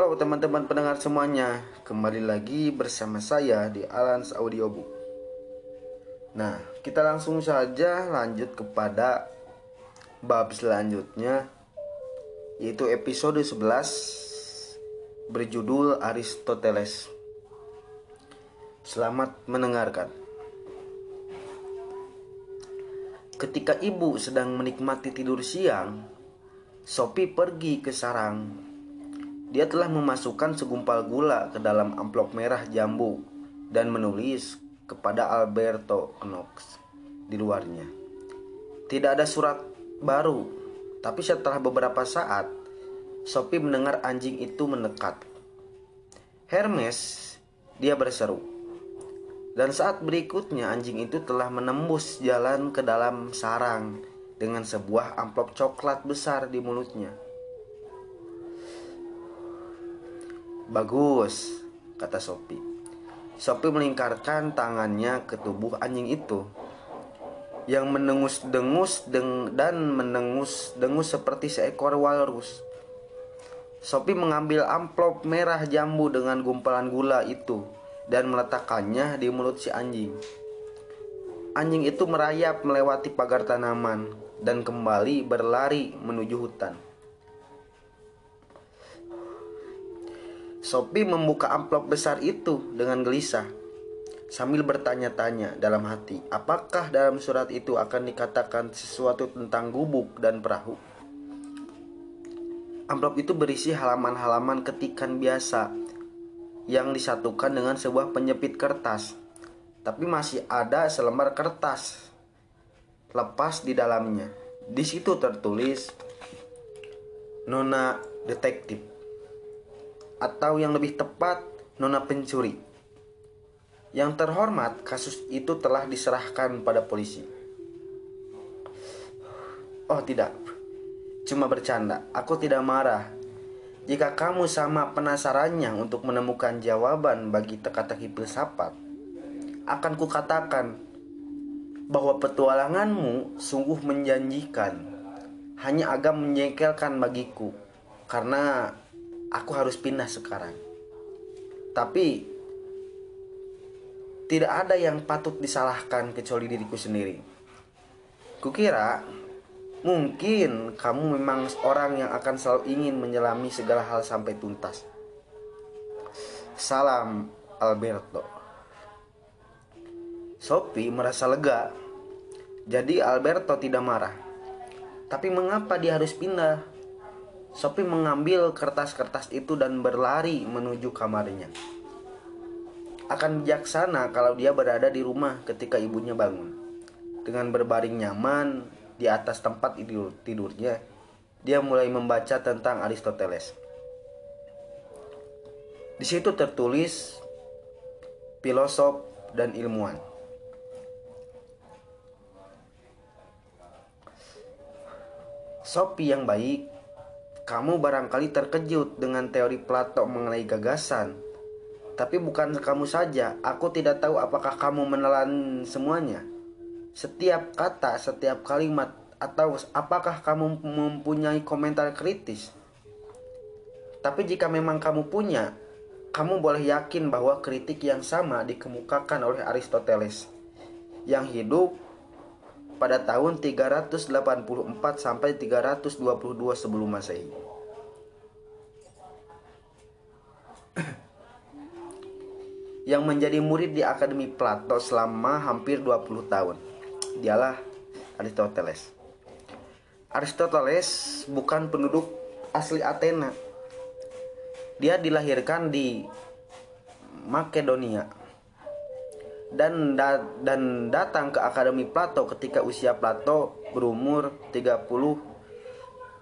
Halo teman-teman pendengar semuanya, kembali lagi bersama saya di Alans Audiobook. Nah, kita langsung saja lanjut kepada bab selanjutnya yaitu episode 11 berjudul Aristoteles. Selamat mendengarkan. Ketika ibu sedang menikmati tidur siang, Sophie pergi ke sarang dia telah memasukkan segumpal gula ke dalam amplop merah jambu dan menulis kepada Alberto Knox di luarnya. Tidak ada surat baru, tapi setelah beberapa saat, Sophie mendengar anjing itu mendekat. Hermes, dia berseru. Dan saat berikutnya anjing itu telah menembus jalan ke dalam sarang dengan sebuah amplop coklat besar di mulutnya. Bagus, kata Sophie. Sophie melingkarkan tangannya ke tubuh anjing itu yang mendengus-dengus deng dan mendengus-dengus seperti seekor walrus. Sophie mengambil amplop merah jambu dengan gumpalan gula itu dan meletakkannya di mulut si anjing. Anjing itu merayap melewati pagar tanaman dan kembali berlari menuju hutan. Sophie membuka amplop besar itu dengan gelisah sambil bertanya-tanya dalam hati, apakah dalam surat itu akan dikatakan sesuatu tentang gubuk dan perahu? Amplop itu berisi halaman-halaman ketikan biasa yang disatukan dengan sebuah penyepit kertas, tapi masih ada selembar kertas lepas di dalamnya. Di situ tertulis Nona Detektif atau yang lebih tepat nona pencuri. Yang terhormat, kasus itu telah diserahkan pada polisi. Oh tidak, cuma bercanda. Aku tidak marah. Jika kamu sama penasarannya untuk menemukan jawaban bagi teka-teki filsafat, akan kukatakan bahwa petualanganmu sungguh menjanjikan, hanya agak menjengkelkan bagiku, karena aku harus pindah sekarang. Tapi tidak ada yang patut disalahkan kecuali diriku sendiri. Kukira mungkin kamu memang orang yang akan selalu ingin menyelami segala hal sampai tuntas. Salam Alberto. Sophie merasa lega. Jadi Alberto tidak marah. Tapi mengapa dia harus pindah? Sophie mengambil kertas-kertas itu dan berlari menuju kamarnya. Akan bijaksana kalau dia berada di rumah ketika ibunya bangun. Dengan berbaring nyaman di atas tempat tidur tidurnya, dia mulai membaca tentang Aristoteles. Di situ tertulis filosof dan ilmuwan. Sophie yang baik kamu barangkali terkejut dengan teori Plato mengenai gagasan. Tapi bukan kamu saja, aku tidak tahu apakah kamu menelan semuanya. Setiap kata, setiap kalimat, atau apakah kamu mempunyai komentar kritis. Tapi jika memang kamu punya, kamu boleh yakin bahwa kritik yang sama dikemukakan oleh Aristoteles yang hidup pada tahun 384 sampai 322 sebelum Masehi. Yang menjadi murid di Akademi Plato selama hampir 20 tahun. Dialah Aristoteles. Aristoteles bukan penduduk asli Athena. Dia dilahirkan di Makedonia dan da dan datang ke Akademi Plato ketika usia Plato berumur 30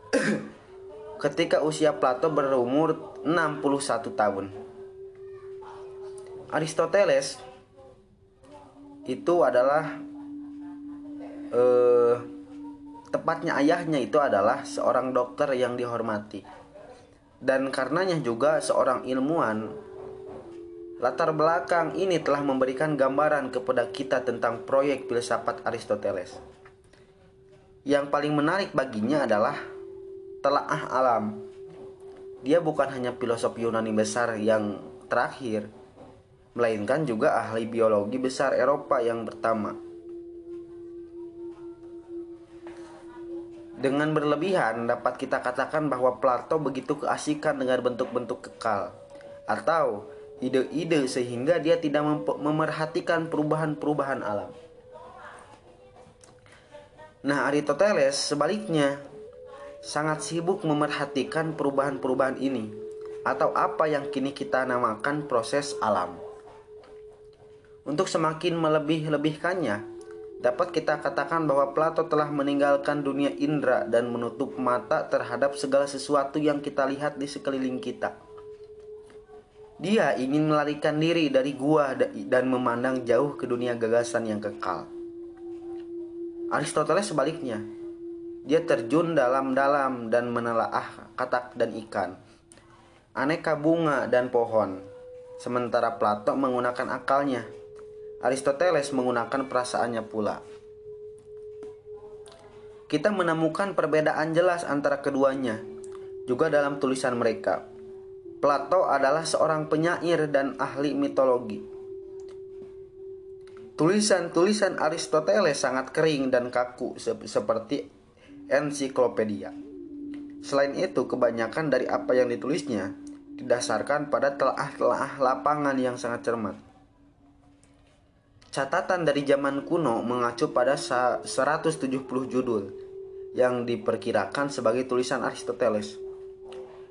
ketika usia Plato berumur 61 tahun. Aristoteles itu adalah eh, tepatnya ayahnya itu adalah seorang dokter yang dihormati dan karenanya juga seorang ilmuwan Latar belakang ini telah memberikan gambaran kepada kita tentang proyek filsafat Aristoteles. Yang paling menarik baginya adalah telaah alam. Dia bukan hanya filosof Yunani besar yang terakhir, melainkan juga ahli biologi besar Eropa yang pertama. Dengan berlebihan dapat kita katakan bahwa Plato begitu keasikan dengan bentuk-bentuk kekal atau ide-ide sehingga dia tidak memerhatikan perubahan-perubahan alam. Nah, Aristoteles sebaliknya sangat sibuk memerhatikan perubahan-perubahan ini atau apa yang kini kita namakan proses alam. Untuk semakin melebih-lebihkannya, Dapat kita katakan bahwa Plato telah meninggalkan dunia indera dan menutup mata terhadap segala sesuatu yang kita lihat di sekeliling kita. Dia ingin melarikan diri dari gua dan memandang jauh ke dunia gagasan yang kekal. Aristoteles sebaliknya, dia terjun dalam-dalam dan menelaah katak dan ikan, aneka bunga dan pohon, sementara Plato menggunakan akalnya Aristoteles menggunakan perasaannya pula. Kita menemukan perbedaan jelas antara keduanya, juga dalam tulisan mereka. Plato adalah seorang penyair dan ahli mitologi. Tulisan-tulisan Aristoteles sangat kering dan kaku seperti ensiklopedia. Selain itu, kebanyakan dari apa yang ditulisnya didasarkan pada telah-telah lapangan yang sangat cermat. Catatan dari zaman kuno mengacu pada 170 judul yang diperkirakan sebagai tulisan Aristoteles.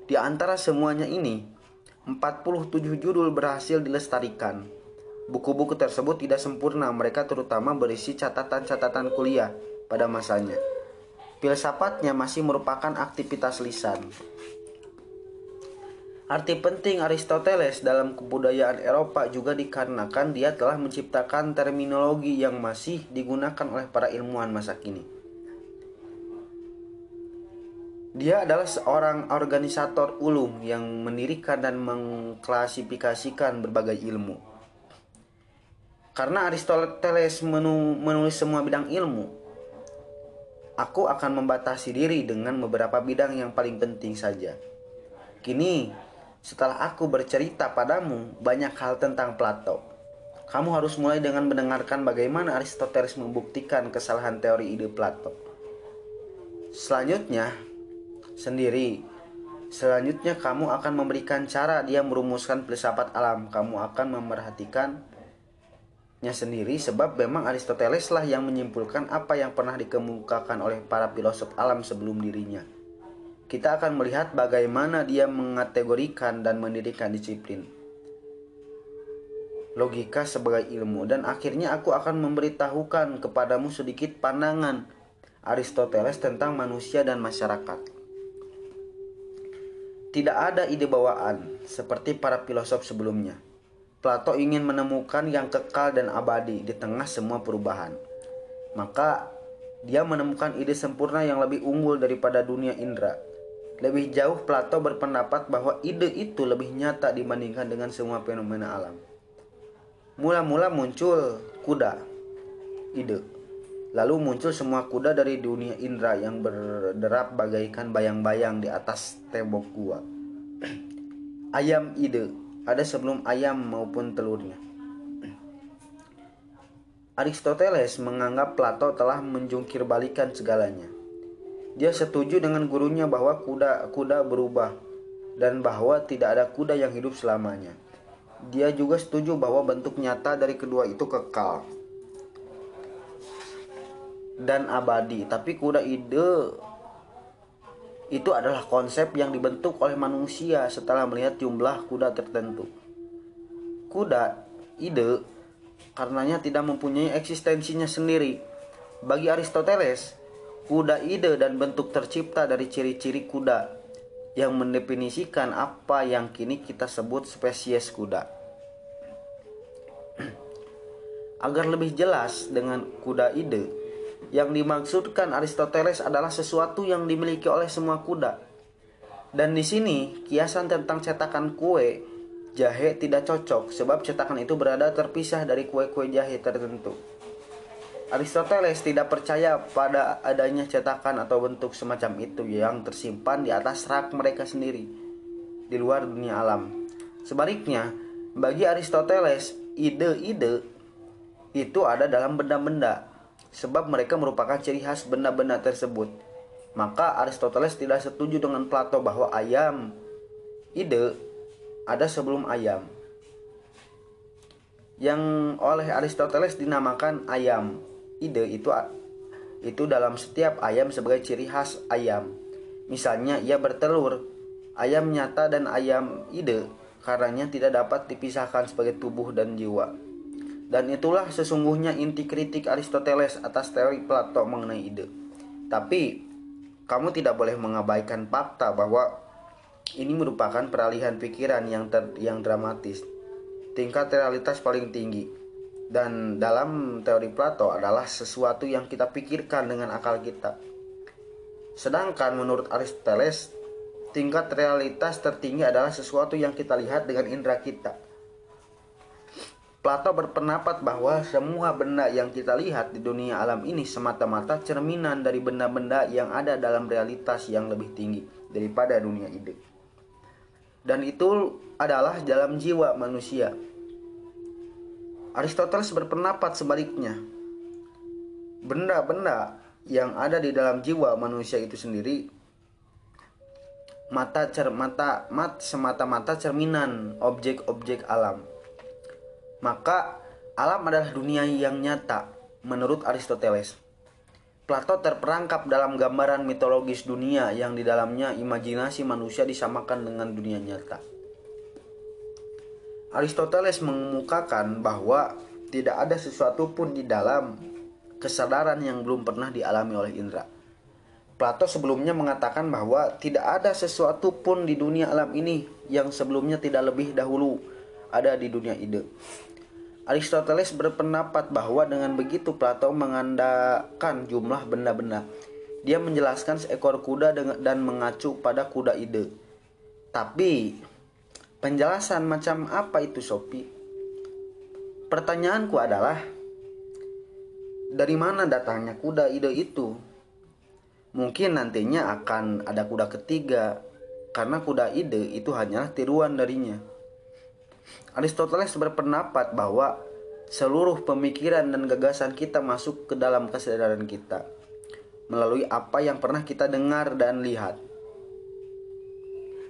Di antara semuanya ini, 47 judul berhasil dilestarikan. Buku-buku tersebut tidak sempurna, mereka terutama berisi catatan-catatan kuliah pada masanya. Filsafatnya masih merupakan aktivitas lisan. Arti penting Aristoteles dalam kebudayaan Eropa juga dikarenakan dia telah menciptakan terminologi yang masih digunakan oleh para ilmuwan masa kini. Dia adalah seorang organisator ulum yang mendirikan dan mengklasifikasikan berbagai ilmu. Karena Aristoteles menulis semua bidang ilmu, aku akan membatasi diri dengan beberapa bidang yang paling penting saja. Kini, setelah aku bercerita padamu banyak hal tentang Plato, kamu harus mulai dengan mendengarkan bagaimana Aristoteles membuktikan kesalahan teori ide Plato. Selanjutnya, sendiri, selanjutnya kamu akan memberikan cara dia merumuskan filsafat alam. Kamu akan memerhatikannya sendiri sebab memang Aristoteles lah yang menyimpulkan apa yang pernah dikemukakan oleh para filosof alam sebelum dirinya kita akan melihat bagaimana dia mengategorikan dan mendirikan disiplin logika sebagai ilmu dan akhirnya aku akan memberitahukan kepadamu sedikit pandangan Aristoteles tentang manusia dan masyarakat. Tidak ada ide bawaan seperti para filosof sebelumnya. Plato ingin menemukan yang kekal dan abadi di tengah semua perubahan. Maka dia menemukan ide sempurna yang lebih unggul daripada dunia indera lebih jauh Plato berpendapat bahwa ide itu lebih nyata dibandingkan dengan semua fenomena alam. Mula-mula muncul kuda, ide. Lalu muncul semua kuda dari dunia indera yang berderap bagaikan bayang-bayang di atas tembok gua. ayam ide, ada sebelum ayam maupun telurnya. Aristoteles menganggap Plato telah menjungkir balikan segalanya dia setuju dengan gurunya bahwa kuda-kuda berubah dan bahwa tidak ada kuda yang hidup selamanya. Dia juga setuju bahwa bentuk nyata dari kedua itu kekal dan abadi, tapi kuda ide itu adalah konsep yang dibentuk oleh manusia setelah melihat jumlah kuda tertentu. Kuda ide karenanya tidak mempunyai eksistensinya sendiri. Bagi Aristoteles, Kuda ide dan bentuk tercipta dari ciri-ciri kuda yang mendefinisikan apa yang kini kita sebut spesies kuda. Agar lebih jelas dengan kuda ide, yang dimaksudkan Aristoteles adalah sesuatu yang dimiliki oleh semua kuda. Dan di sini kiasan tentang cetakan kue jahe tidak cocok sebab cetakan itu berada terpisah dari kue-kue jahe tertentu. Aristoteles tidak percaya pada adanya cetakan atau bentuk semacam itu yang tersimpan di atas rak mereka sendiri. di luar dunia alam. Sebaliknya, bagi Aristoteles, ide-ide itu ada dalam benda-benda, sebab mereka merupakan ciri khas benda-benda tersebut. Maka Aristoteles tidak setuju dengan Plato bahwa ayam, ide, ada sebelum ayam. Yang oleh Aristoteles dinamakan ayam, ide itu itu dalam setiap ayam sebagai ciri khas ayam. Misalnya ia bertelur, ayam nyata dan ayam ide karenanya tidak dapat dipisahkan sebagai tubuh dan jiwa. Dan itulah sesungguhnya inti kritik Aristoteles atas teori Plato mengenai ide. Tapi kamu tidak boleh mengabaikan fakta bahwa ini merupakan peralihan pikiran yang ter, yang dramatis. Tingkat realitas paling tinggi dan dalam teori Plato adalah sesuatu yang kita pikirkan dengan akal kita. Sedangkan menurut Aristoteles, tingkat realitas tertinggi adalah sesuatu yang kita lihat dengan indera kita. Plato berpendapat bahwa semua benda yang kita lihat di dunia alam ini semata-mata cerminan dari benda-benda yang ada dalam realitas yang lebih tinggi daripada dunia ide. Dan itu adalah dalam jiwa manusia Aristoteles berpendapat sebaliknya. Benda-benda yang ada di dalam jiwa manusia itu sendiri mata cer mata mat semata-mata cerminan objek-objek alam. Maka alam adalah dunia yang nyata menurut Aristoteles. Plato terperangkap dalam gambaran mitologis dunia yang di dalamnya imajinasi manusia disamakan dengan dunia nyata. Aristoteles mengemukakan bahwa tidak ada sesuatu pun di dalam kesadaran yang belum pernah dialami oleh indera. Plato sebelumnya mengatakan bahwa tidak ada sesuatu pun di dunia alam ini yang sebelumnya tidak lebih dahulu ada di dunia ide. Aristoteles berpendapat bahwa dengan begitu Plato mengandalkan jumlah benda-benda. Dia menjelaskan seekor kuda dan mengacu pada kuda ide. Tapi Penjelasan macam apa itu Sopi? Pertanyaanku adalah dari mana datangnya kuda ide itu? Mungkin nantinya akan ada kuda ketiga karena kuda ide itu hanyalah tiruan darinya. Aristoteles berpendapat bahwa seluruh pemikiran dan gagasan kita masuk ke dalam kesadaran kita melalui apa yang pernah kita dengar dan lihat.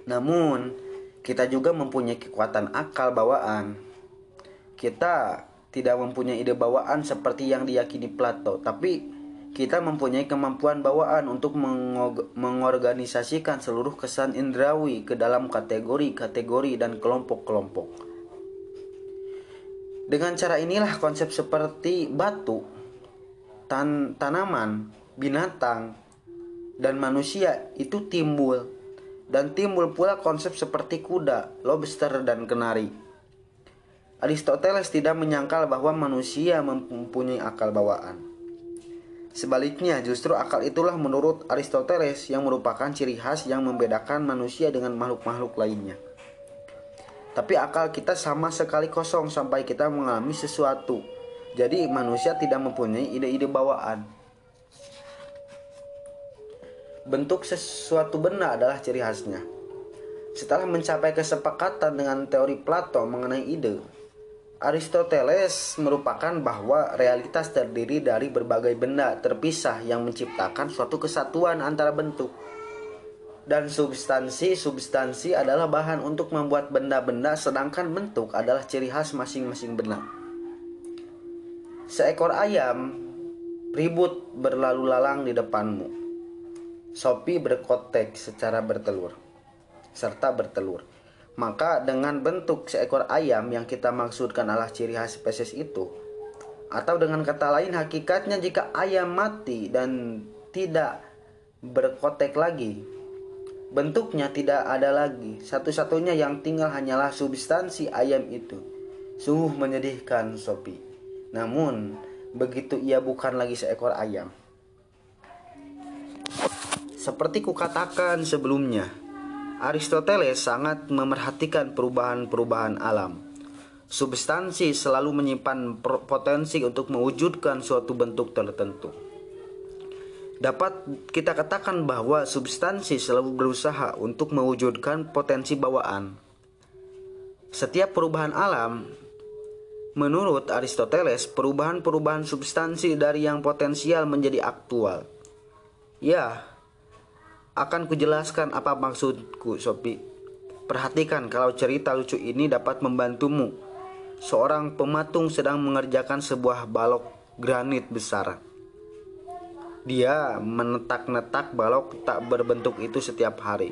Namun, kita juga mempunyai kekuatan akal bawaan. Kita tidak mempunyai ide bawaan seperti yang diyakini Plato, tapi kita mempunyai kemampuan bawaan untuk mengorganisasikan seluruh kesan indrawi ke dalam kategori-kategori dan kelompok-kelompok. Dengan cara inilah konsep seperti batu, tan tanaman, binatang, dan manusia itu timbul dan timbul pula konsep seperti kuda, lobster, dan kenari. Aristoteles tidak menyangkal bahwa manusia mempunyai akal bawaan. Sebaliknya, justru akal itulah menurut Aristoteles yang merupakan ciri khas yang membedakan manusia dengan makhluk-makhluk lainnya. Tapi akal kita sama sekali kosong sampai kita mengalami sesuatu. Jadi manusia tidak mempunyai ide-ide bawaan. Bentuk sesuatu benda adalah ciri khasnya. Setelah mencapai kesepakatan dengan teori Plato mengenai ide, Aristoteles merupakan bahwa realitas terdiri dari berbagai benda terpisah yang menciptakan suatu kesatuan antara bentuk. Dan substansi-substansi adalah bahan untuk membuat benda-benda sedangkan bentuk adalah ciri khas masing-masing benda. Seekor ayam ribut berlalu lalang di depanmu Sopi berkotek secara bertelur serta bertelur. Maka dengan bentuk seekor ayam yang kita maksudkan adalah ciri khas spesies itu atau dengan kata lain hakikatnya jika ayam mati dan tidak berkotek lagi bentuknya tidak ada lagi satu-satunya yang tinggal hanyalah substansi ayam itu sungguh menyedihkan Sopi namun begitu ia bukan lagi seekor ayam seperti kukatakan sebelumnya, Aristoteles sangat memerhatikan perubahan-perubahan alam. Substansi selalu menyimpan potensi untuk mewujudkan suatu bentuk tertentu. Dapat kita katakan bahwa substansi selalu berusaha untuk mewujudkan potensi bawaan. Setiap perubahan alam, menurut Aristoteles, perubahan-perubahan substansi dari yang potensial menjadi aktual. Ya, akan kujelaskan apa maksudku, Sopi. Perhatikan kalau cerita lucu ini dapat membantumu. Seorang pematung sedang mengerjakan sebuah balok granit besar. Dia menetak-netak balok tak berbentuk itu setiap hari.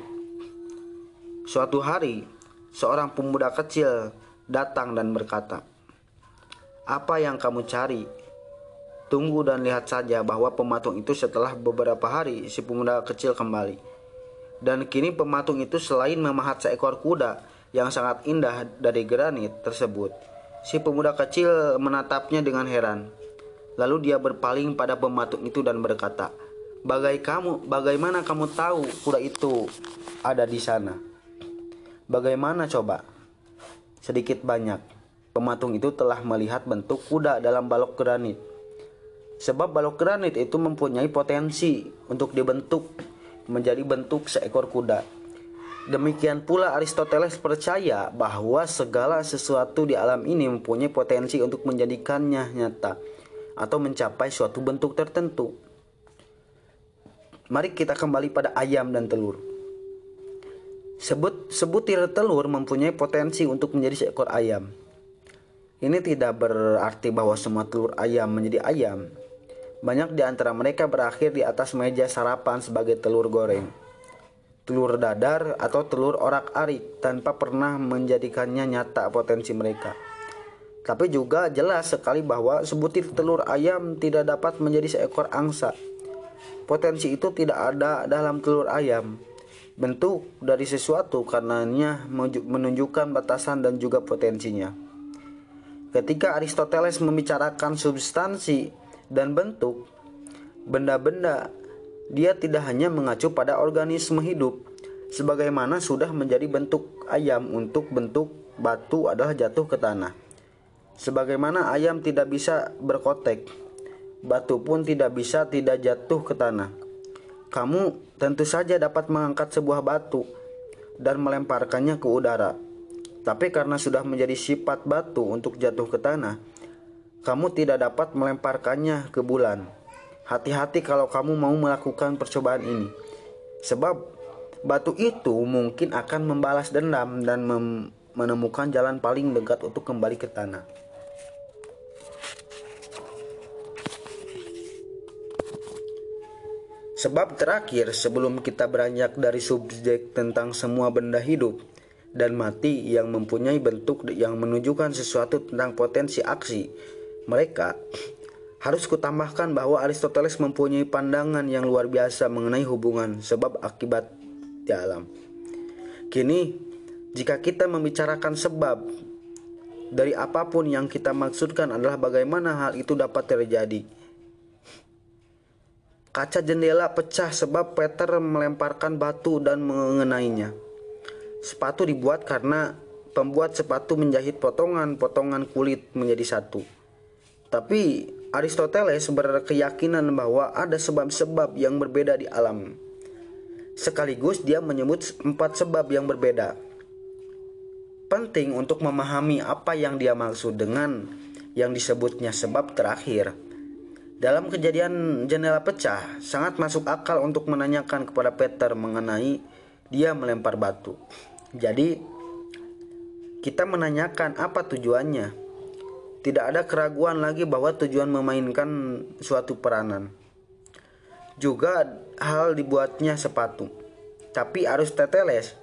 Suatu hari, seorang pemuda kecil datang dan berkata, "Apa yang kamu cari?" Tunggu dan lihat saja bahwa pematung itu setelah beberapa hari si pemuda kecil kembali. Dan kini pematung itu selain memahat seekor kuda yang sangat indah dari granit tersebut, si pemuda kecil menatapnya dengan heran. Lalu dia berpaling pada pematung itu dan berkata, "Bagai kamu, bagaimana kamu tahu kuda itu ada di sana?" Bagaimana coba? Sedikit banyak, pematung itu telah melihat bentuk kuda dalam balok granit Sebab balok granit itu mempunyai potensi untuk dibentuk menjadi bentuk seekor kuda. Demikian pula Aristoteles percaya bahwa segala sesuatu di alam ini mempunyai potensi untuk menjadikannya nyata atau mencapai suatu bentuk tertentu. Mari kita kembali pada ayam dan telur. Sebut sebutir telur mempunyai potensi untuk menjadi seekor ayam. Ini tidak berarti bahwa semua telur ayam menjadi ayam, banyak di antara mereka berakhir di atas meja sarapan sebagai telur goreng, telur dadar, atau telur orak-arik tanpa pernah menjadikannya nyata potensi mereka. Tapi juga jelas sekali bahwa sebutir telur ayam tidak dapat menjadi seekor angsa. Potensi itu tidak ada dalam telur ayam. Bentuk dari sesuatu karenanya menunjukkan batasan dan juga potensinya. Ketika Aristoteles membicarakan substansi dan bentuk benda-benda, dia tidak hanya mengacu pada organisme hidup, sebagaimana sudah menjadi bentuk ayam untuk bentuk batu adalah jatuh ke tanah. Sebagaimana ayam tidak bisa berkotek, batu pun tidak bisa tidak jatuh ke tanah. Kamu tentu saja dapat mengangkat sebuah batu dan melemparkannya ke udara. Tapi karena sudah menjadi sifat batu untuk jatuh ke tanah, kamu tidak dapat melemparkannya ke bulan. Hati-hati kalau kamu mau melakukan percobaan ini. Sebab batu itu mungkin akan membalas dendam dan menemukan jalan paling dekat untuk kembali ke tanah. Sebab terakhir sebelum kita beranjak dari subjek tentang semua benda hidup dan mati yang mempunyai bentuk yang menunjukkan sesuatu tentang potensi aksi mereka, harus kutambahkan bahwa Aristoteles mempunyai pandangan yang luar biasa mengenai hubungan sebab akibat di alam. Kini, jika kita membicarakan sebab dari apa pun yang kita maksudkan adalah bagaimana hal itu dapat terjadi. Kaca jendela pecah sebab Peter melemparkan batu dan mengenainya. Sepatu dibuat karena pembuat sepatu menjahit potongan-potongan kulit menjadi satu. Tapi Aristoteles berkeyakinan bahwa ada sebab-sebab yang berbeda di alam. Sekaligus dia menyebut empat sebab yang berbeda. Penting untuk memahami apa yang dia maksud dengan yang disebutnya sebab terakhir. Dalam kejadian jendela pecah, sangat masuk akal untuk menanyakan kepada Peter mengenai dia melempar batu. Jadi, kita menanyakan apa tujuannya tidak ada keraguan lagi bahwa tujuan memainkan suatu peranan. Juga hal dibuatnya sepatu. Tapi Aristoteles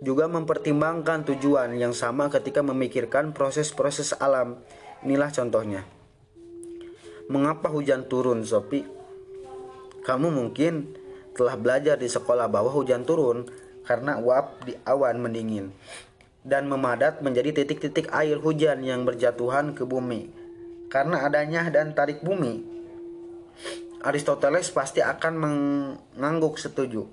juga mempertimbangkan tujuan yang sama ketika memikirkan proses-proses alam. Inilah contohnya. Mengapa hujan turun, Sopi? Kamu mungkin telah belajar di sekolah bahwa hujan turun karena uap di awan mendingin dan memadat menjadi titik-titik air hujan yang berjatuhan ke bumi. Karena adanya dan tarik bumi, Aristoteles pasti akan mengangguk setuju.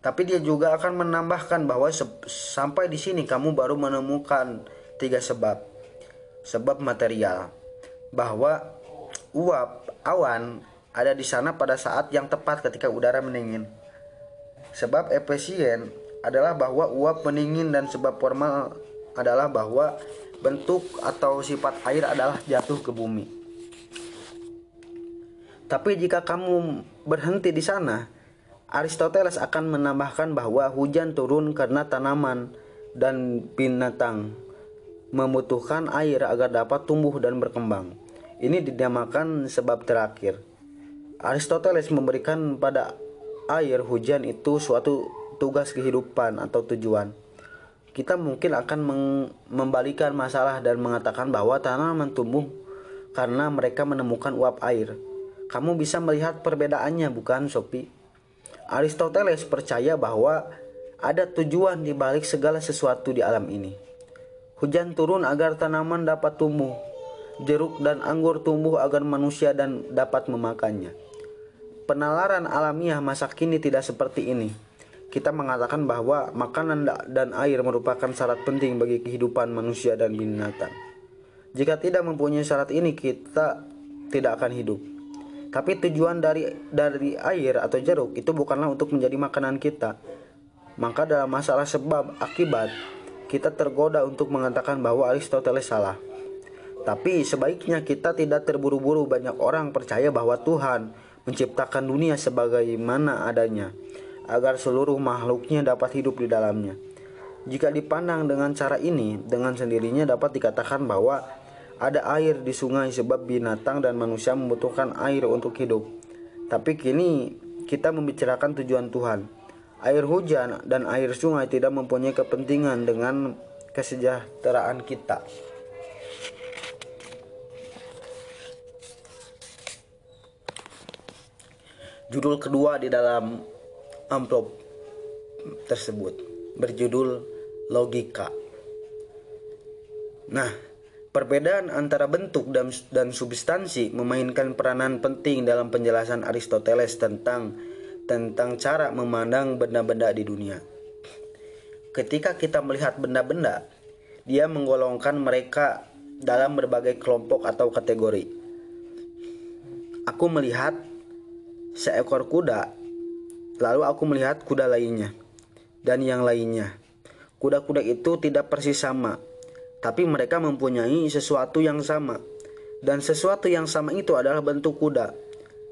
Tapi dia juga akan menambahkan bahwa sampai di sini kamu baru menemukan tiga sebab. Sebab material bahwa uap, awan, ada di sana pada saat yang tepat ketika udara mendingin. Sebab efisien adalah bahwa uap pendingin dan sebab formal adalah bahwa bentuk atau sifat air adalah jatuh ke bumi. Tapi jika kamu berhenti di sana, Aristoteles akan menambahkan bahwa hujan turun karena tanaman dan binatang membutuhkan air agar dapat tumbuh dan berkembang. Ini dinamakan sebab terakhir. Aristoteles memberikan pada air hujan itu suatu tugas kehidupan atau tujuan. Kita mungkin akan membalikan masalah dan mengatakan bahwa tanaman tumbuh karena mereka menemukan uap air. Kamu bisa melihat perbedaannya bukan Sophie? Aristoteles percaya bahwa ada tujuan di balik segala sesuatu di alam ini. Hujan turun agar tanaman dapat tumbuh. Jeruk dan anggur tumbuh agar manusia dan dapat memakannya penalaran alamiah masa kini tidak seperti ini. Kita mengatakan bahwa makanan dan air merupakan syarat penting bagi kehidupan manusia dan binatang. Jika tidak mempunyai syarat ini, kita tidak akan hidup. Tapi tujuan dari dari air atau jeruk itu bukanlah untuk menjadi makanan kita. Maka dalam masalah sebab akibat, kita tergoda untuk mengatakan bahwa Aristoteles salah. Tapi sebaiknya kita tidak terburu-buru banyak orang percaya bahwa Tuhan menciptakan dunia sebagaimana adanya, agar seluruh makhluknya dapat hidup di dalamnya. Jika dipandang dengan cara ini, dengan sendirinya dapat dikatakan bahwa ada air di sungai sebab binatang dan manusia membutuhkan air untuk hidup. Tapi kini kita membicarakan tujuan Tuhan. Air hujan dan air sungai tidak mempunyai kepentingan dengan kesejahteraan kita. Judul kedua di dalam amplop tersebut berjudul logika. Nah, perbedaan antara bentuk dan, dan substansi memainkan peranan penting dalam penjelasan Aristoteles tentang tentang cara memandang benda-benda di dunia. Ketika kita melihat benda-benda, dia menggolongkan mereka dalam berbagai kelompok atau kategori. Aku melihat seekor kuda. Lalu aku melihat kuda lainnya dan yang lainnya. Kuda-kuda itu tidak persis sama, tapi mereka mempunyai sesuatu yang sama. Dan sesuatu yang sama itu adalah bentuk kuda.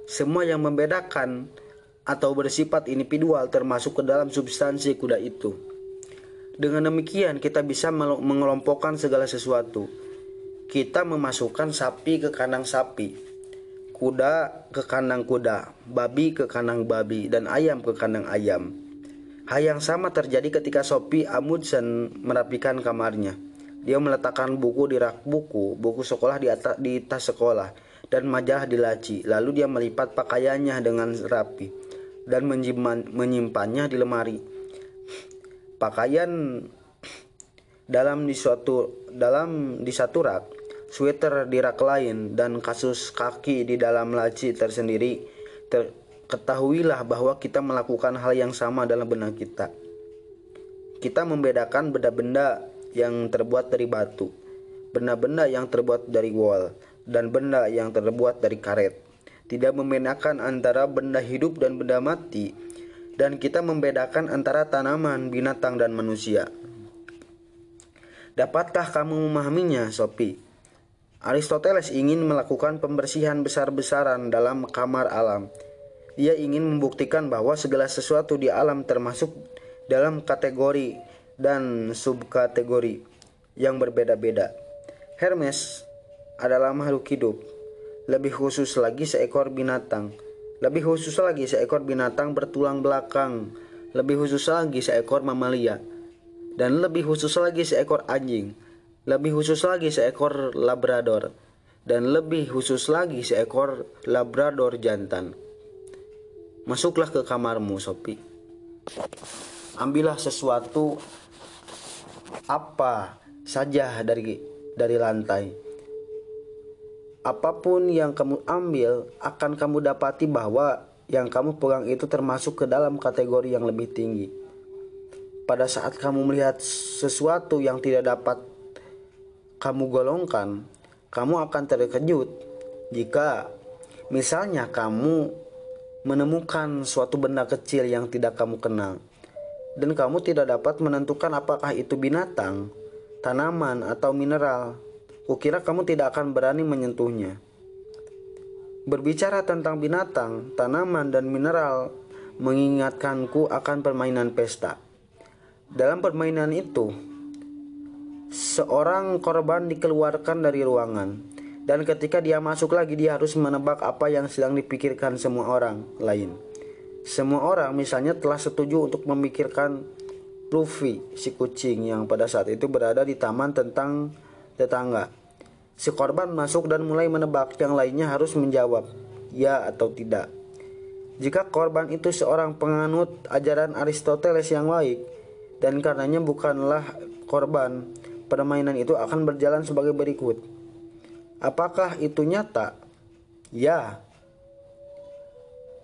Semua yang membedakan atau bersifat individual termasuk ke dalam substansi kuda itu. Dengan demikian kita bisa mengelompokkan segala sesuatu. Kita memasukkan sapi ke kandang sapi kuda ke kandang kuda, babi ke kandang babi, dan ayam ke kandang ayam. Hal yang sama terjadi ketika Sophie Amundsen merapikan kamarnya. Dia meletakkan buku di rak buku, buku sekolah di, atas, di tas sekolah, dan majalah di laci. Lalu dia melipat pakaiannya dengan rapi dan menyimpannya di lemari. Pakaian dalam di suatu dalam di satu rak sweater di rak lain, dan kasus kaki di dalam laci tersendiri, ter ketahuilah bahwa kita melakukan hal yang sama dalam benak kita. Kita membedakan benda-benda yang terbuat dari batu, benda-benda yang terbuat dari wol, dan benda yang terbuat dari karet. Tidak membedakan antara benda hidup dan benda mati, dan kita membedakan antara tanaman, binatang, dan manusia. Dapatkah kamu memahaminya, Sophie? Aristoteles ingin melakukan pembersihan besar-besaran dalam kamar alam. Ia ingin membuktikan bahwa segala sesuatu di alam termasuk dalam kategori dan subkategori yang berbeda-beda. Hermes adalah makhluk hidup, lebih khusus lagi seekor binatang. Lebih khusus lagi seekor binatang bertulang belakang, lebih khusus lagi seekor mamalia, dan lebih khusus lagi seekor anjing lebih khusus lagi seekor labrador dan lebih khusus lagi seekor labrador jantan. Masuklah ke kamarmu, Sopi. Ambillah sesuatu apa saja dari dari lantai. Apa pun yang kamu ambil akan kamu dapati bahwa yang kamu pegang itu termasuk ke dalam kategori yang lebih tinggi. Pada saat kamu melihat sesuatu yang tidak dapat kamu golongkan, kamu akan terkejut jika Misalnya kamu menemukan suatu benda kecil yang tidak kamu kenal dan kamu tidak dapat menentukan apakah itu binatang, tanaman, atau mineral. Kukira kamu tidak akan berani menyentuhnya. Berbicara tentang binatang, tanaman, dan mineral mengingatkanku akan permainan pesta. Dalam permainan itu, seorang korban dikeluarkan dari ruangan, dan ketika dia masuk lagi, dia harus menebak apa yang sedang dipikirkan semua orang lain. Semua orang, misalnya, telah setuju untuk memikirkan Luffy, si kucing yang pada saat itu berada di taman tentang tetangga. Si korban masuk dan mulai menebak, yang lainnya harus menjawab ya atau tidak. Jika korban itu seorang penganut ajaran Aristoteles yang baik, dan karenanya bukanlah korban, permainan itu akan berjalan sebagai berikut. Apakah itu nyata? Ya.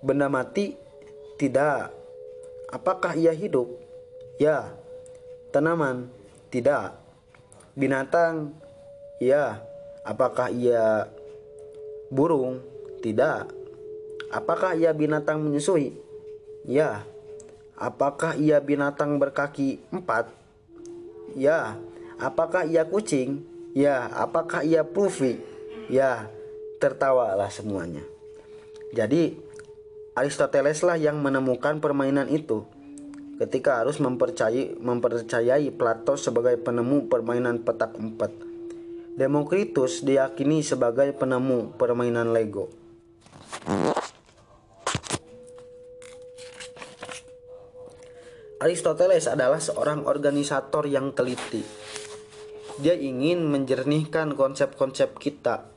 Benda mati? Tidak. Apakah ia hidup? Ya. Tanaman? Tidak. Binatang? Ya. Apakah ia burung? Tidak. Apakah ia binatang menyusui? Ya. Apakah ia binatang berkaki empat? Ya. Apakah ia kucing? Ya. Apakah ia pufi? Ya. Tertawalah semuanya. Jadi Aristoteles lah yang menemukan permainan itu ketika harus mempercayai mempercayai Plato sebagai penemu permainan petak empat. Demokritus diyakini sebagai penemu permainan Lego. Aristoteles adalah seorang organisator yang teliti. Dia ingin menjernihkan konsep-konsep kita.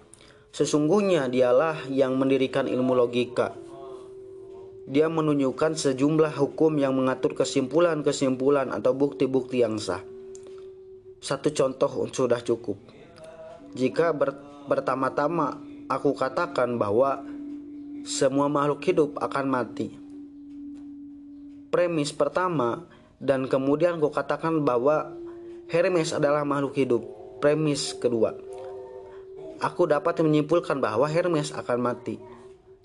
Sesungguhnya dialah yang mendirikan ilmu logika. Dia menunjukkan sejumlah hukum yang mengatur kesimpulan-kesimpulan atau bukti-bukti yang sah. Satu contoh sudah cukup. Jika pertama-tama aku katakan bahwa semua makhluk hidup akan mati premis pertama dan kemudian gue katakan bahwa Hermes adalah makhluk hidup. Premis kedua. Aku dapat menyimpulkan bahwa Hermes akan mati.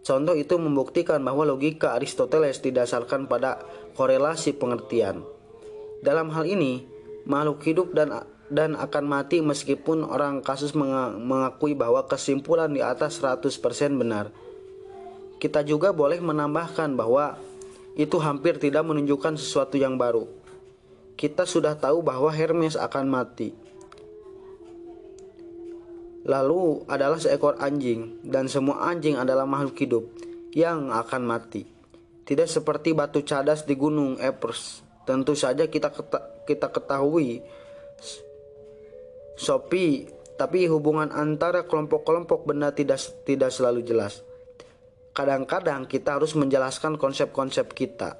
Contoh itu membuktikan bahwa logika Aristoteles didasarkan pada korelasi pengertian. Dalam hal ini, makhluk hidup dan dan akan mati meskipun orang kasus mengakui bahwa kesimpulan di atas 100% benar. Kita juga boleh menambahkan bahwa itu hampir tidak menunjukkan sesuatu yang baru. Kita sudah tahu bahwa Hermes akan mati. Lalu adalah seekor anjing, dan semua anjing adalah makhluk hidup yang akan mati. Tidak seperti batu cadas di gunung Epers. Tentu saja kita kita ketahui Sopi, tapi hubungan antara kelompok-kelompok benda tidak tidak selalu jelas kadang-kadang kita harus menjelaskan konsep-konsep kita.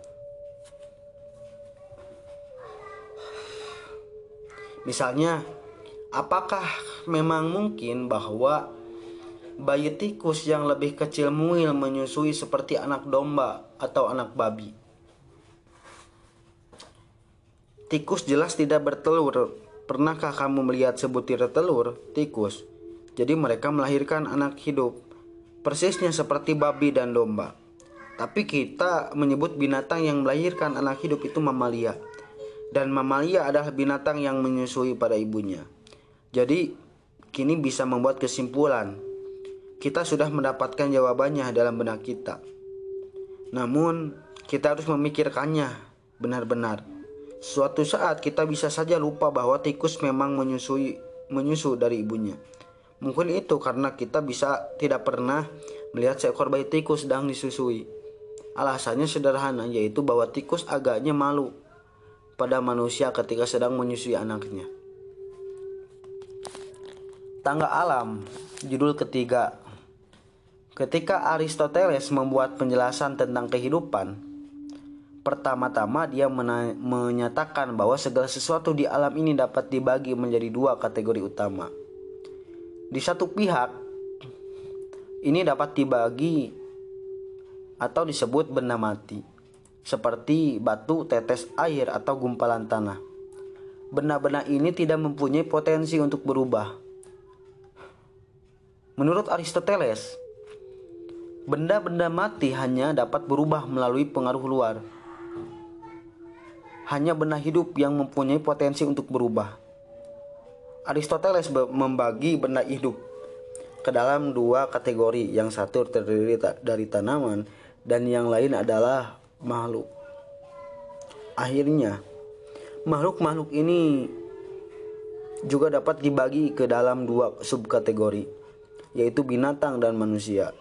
Misalnya, apakah memang mungkin bahwa bayi tikus yang lebih kecil mungil menyusui seperti anak domba atau anak babi? Tikus jelas tidak bertelur. Pernahkah kamu melihat sebutir telur tikus? Jadi mereka melahirkan anak hidup persisnya seperti babi dan domba. Tapi kita menyebut binatang yang melahirkan anak hidup itu mamalia. Dan mamalia adalah binatang yang menyusui pada ibunya. Jadi, kini bisa membuat kesimpulan. Kita sudah mendapatkan jawabannya dalam benak kita. Namun, kita harus memikirkannya benar-benar. Suatu saat kita bisa saja lupa bahwa tikus memang menyusui menyusu dari ibunya. Mungkin itu karena kita bisa tidak pernah melihat seekor bayi tikus sedang disusui. Alasannya sederhana yaitu bahwa tikus agaknya malu pada manusia ketika sedang menyusui anaknya. Tangga alam, judul ketiga. Ketika Aristoteles membuat penjelasan tentang kehidupan, pertama-tama dia menyatakan bahwa segala sesuatu di alam ini dapat dibagi menjadi dua kategori utama di satu pihak, ini dapat dibagi atau disebut benda mati, seperti batu, tetes air, atau gumpalan tanah. Benda-benda ini tidak mempunyai potensi untuk berubah. Menurut Aristoteles, Benda-benda mati hanya dapat berubah melalui pengaruh luar. Hanya benda hidup yang mempunyai potensi untuk berubah. Aristoteles membagi benda hidup ke dalam dua kategori. Yang satu terdiri dari tanaman dan yang lain adalah makhluk. Akhirnya, makhluk-makhluk ini juga dapat dibagi ke dalam dua subkategori, yaitu binatang dan manusia.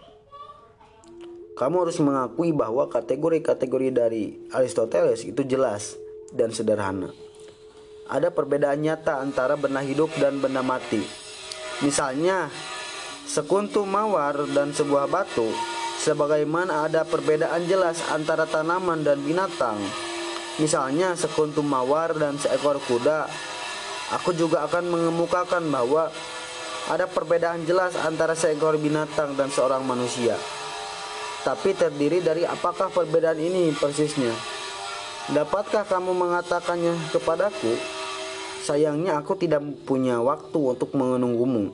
Kamu harus mengakui bahwa kategori-kategori dari Aristoteles itu jelas dan sederhana. Ada perbedaan nyata antara benda hidup dan benda mati. Misalnya, sekuntum mawar dan sebuah batu, sebagaimana ada perbedaan jelas antara tanaman dan binatang. Misalnya, sekuntum mawar dan seekor kuda Aku juga akan mengemukakan bahwa ada perbedaan jelas antara seekor binatang dan seorang manusia. Tapi terdiri dari apakah perbedaan ini persisnya? Dapatkah kamu mengatakannya kepadaku? Sayangnya aku tidak punya waktu untuk menunggumu.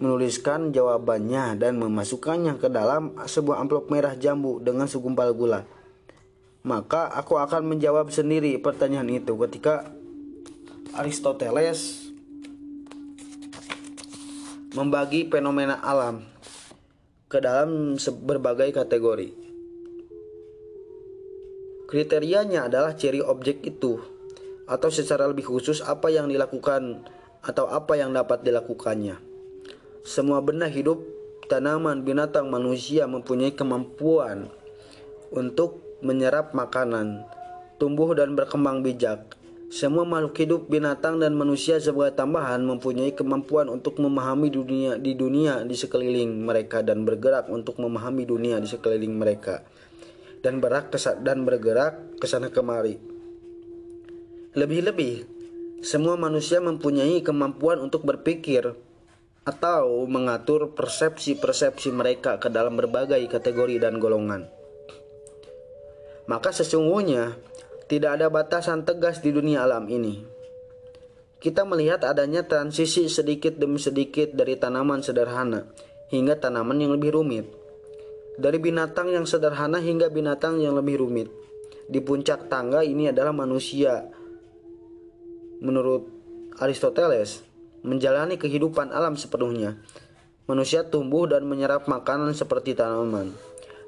Menuliskan jawabannya dan memasukkannya ke dalam sebuah amplop merah jambu dengan segumpal gula. Maka aku akan menjawab sendiri pertanyaan itu ketika Aristoteles membagi fenomena alam ke dalam berbagai kategori. Kriterianya adalah ciri objek itu atau secara lebih khusus apa yang dilakukan atau apa yang dapat dilakukannya. Semua benda hidup, tanaman, binatang, manusia mempunyai kemampuan untuk menyerap makanan, tumbuh dan berkembang bijak, semua makhluk hidup, binatang dan manusia sebagai tambahan mempunyai kemampuan untuk memahami dunia di dunia di sekeliling mereka dan bergerak untuk memahami dunia di sekeliling mereka dan berak dan bergerak ke sana kemari. Lebih-lebih, semua manusia mempunyai kemampuan untuk berpikir atau mengatur persepsi-persepsi mereka ke dalam berbagai kategori dan golongan. Maka sesungguhnya tidak ada batasan tegas di dunia alam ini. Kita melihat adanya transisi sedikit demi sedikit dari tanaman sederhana hingga tanaman yang lebih rumit. Dari binatang yang sederhana hingga binatang yang lebih rumit. Di puncak tangga ini adalah manusia. Menurut Aristoteles, menjalani kehidupan alam sepenuhnya. Manusia tumbuh dan menyerap makanan seperti tanaman.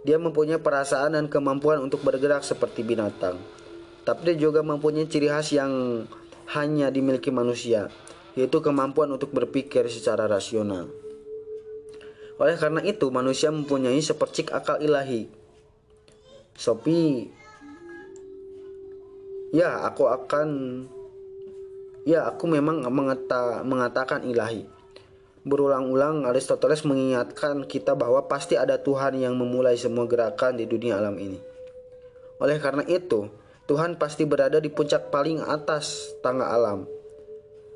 Dia mempunyai perasaan dan kemampuan untuk bergerak seperti binatang tapi dia juga mempunyai ciri khas yang hanya dimiliki manusia, yaitu kemampuan untuk berpikir secara rasional. Oleh karena itu, manusia mempunyai sepercik akal ilahi. Sopi, ya aku akan, ya aku memang mengata, mengatakan ilahi. Berulang-ulang Aristoteles mengingatkan kita bahwa pasti ada Tuhan yang memulai semua gerakan di dunia alam ini. Oleh karena itu, Tuhan pasti berada di puncak paling atas tangga alam.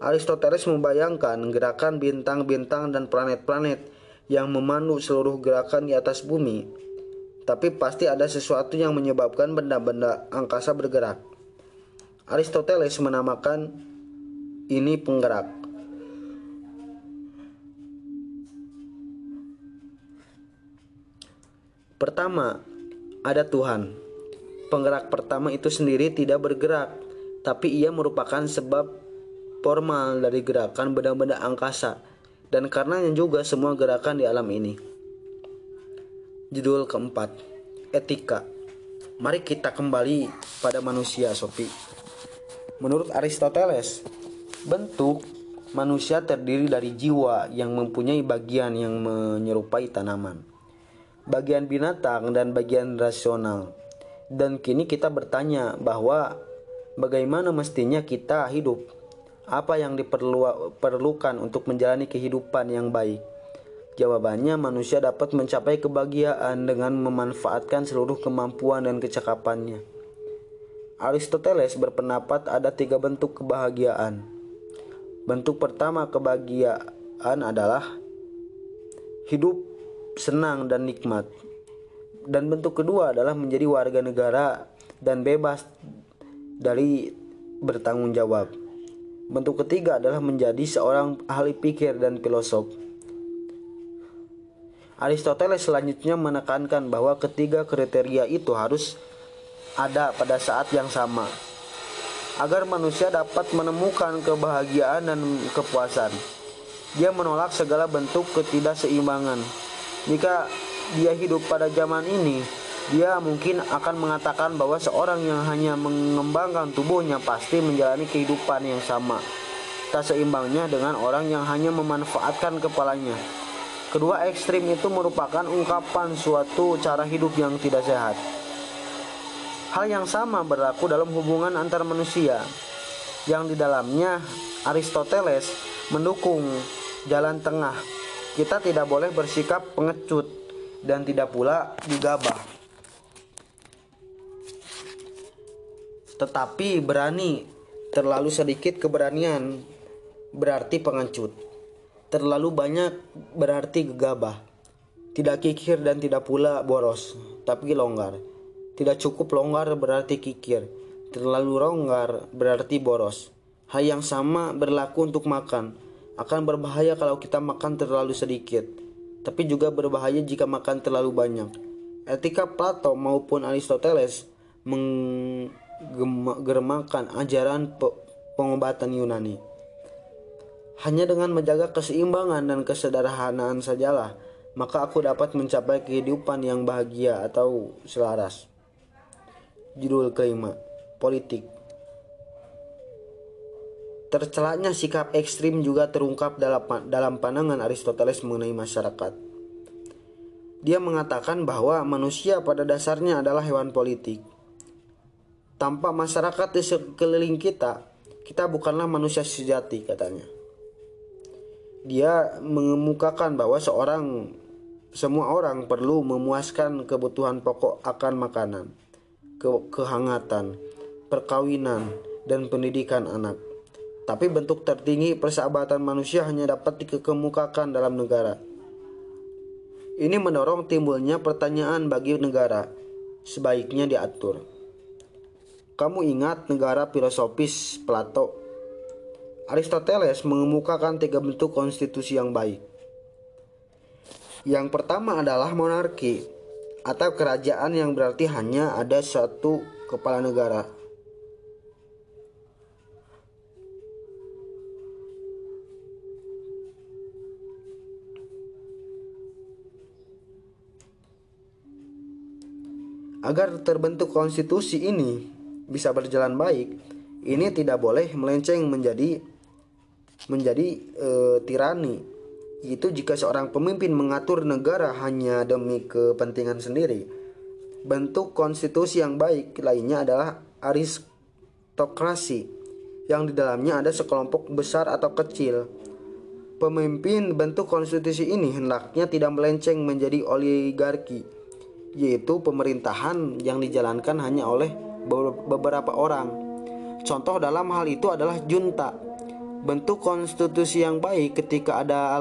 Aristoteles membayangkan gerakan bintang-bintang dan planet-planet yang memandu seluruh gerakan di atas bumi. Tapi pasti ada sesuatu yang menyebabkan benda-benda angkasa bergerak. Aristoteles menamakan ini penggerak. Pertama, ada Tuhan. Penggerak pertama itu sendiri tidak bergerak, tapi ia merupakan sebab formal dari gerakan benda-benda angkasa dan karenanya juga semua gerakan di alam ini. Judul keempat, etika. Mari kita kembali pada manusia, Sopi. Menurut Aristoteles, bentuk manusia terdiri dari jiwa yang mempunyai bagian yang menyerupai tanaman, bagian binatang dan bagian rasional dan kini kita bertanya bahwa bagaimana mestinya kita hidup? Apa yang diperlukan untuk menjalani kehidupan yang baik? Jawabannya, manusia dapat mencapai kebahagiaan dengan memanfaatkan seluruh kemampuan dan kecakapannya. Aristoteles berpendapat ada tiga bentuk kebahagiaan. Bentuk pertama kebahagiaan adalah hidup senang dan nikmat dan bentuk kedua adalah menjadi warga negara dan bebas dari bertanggung jawab. Bentuk ketiga adalah menjadi seorang ahli pikir dan filosof. Aristoteles selanjutnya menekankan bahwa ketiga kriteria itu harus ada pada saat yang sama agar manusia dapat menemukan kebahagiaan dan kepuasan. Dia menolak segala bentuk ketidakseimbangan. Jika dia hidup pada zaman ini, dia mungkin akan mengatakan bahwa seorang yang hanya mengembangkan tubuhnya pasti menjalani kehidupan yang sama. Tak seimbangnya dengan orang yang hanya memanfaatkan kepalanya. Kedua ekstrim itu merupakan ungkapan suatu cara hidup yang tidak sehat. Hal yang sama berlaku dalam hubungan antar manusia, yang di dalamnya Aristoteles mendukung jalan tengah. Kita tidak boleh bersikap pengecut dan tidak pula digabah. Tetapi berani, terlalu sedikit keberanian berarti pengecut. Terlalu banyak berarti gegabah. Tidak kikir dan tidak pula boros, tapi longgar. Tidak cukup longgar berarti kikir. Terlalu longgar berarti boros. Hal yang sama berlaku untuk makan. Akan berbahaya kalau kita makan terlalu sedikit, tapi juga berbahaya jika makan terlalu banyak. Etika Plato maupun Aristoteles menggermakan ajaran pengobatan Yunani. Hanya dengan menjaga keseimbangan dan kesederhanaan sajalah, maka aku dapat mencapai kehidupan yang bahagia atau selaras. Judul kelima, politik. Tercelaknya sikap ekstrim juga terungkap dalam, dalam pandangan Aristoteles mengenai masyarakat. Dia mengatakan bahwa manusia pada dasarnya adalah hewan politik. Tanpa masyarakat di sekeliling kita, kita bukanlah manusia sejati, katanya dia mengemukakan bahwa seorang semua orang perlu memuaskan kebutuhan pokok akan makanan, ke kehangatan, perkawinan, dan pendidikan anak. Tapi bentuk tertinggi persahabatan manusia hanya dapat dikemukakan dalam negara. Ini mendorong timbulnya pertanyaan bagi negara, sebaiknya diatur. Kamu ingat negara filosofis Plato Aristoteles mengemukakan tiga bentuk konstitusi yang baik. Yang pertama adalah monarki atau kerajaan yang berarti hanya ada satu kepala negara. Agar terbentuk konstitusi ini bisa berjalan baik, ini tidak boleh melenceng menjadi menjadi e, tirani itu jika seorang pemimpin mengatur negara hanya demi kepentingan sendiri. Bentuk konstitusi yang baik lainnya adalah aristokrasi yang di dalamnya ada sekelompok besar atau kecil. Pemimpin bentuk konstitusi ini hendaknya tidak melenceng menjadi oligarki, yaitu pemerintahan yang dijalankan hanya oleh beberapa orang. Contoh dalam hal itu adalah junta Bentuk konstitusi yang baik ketika ada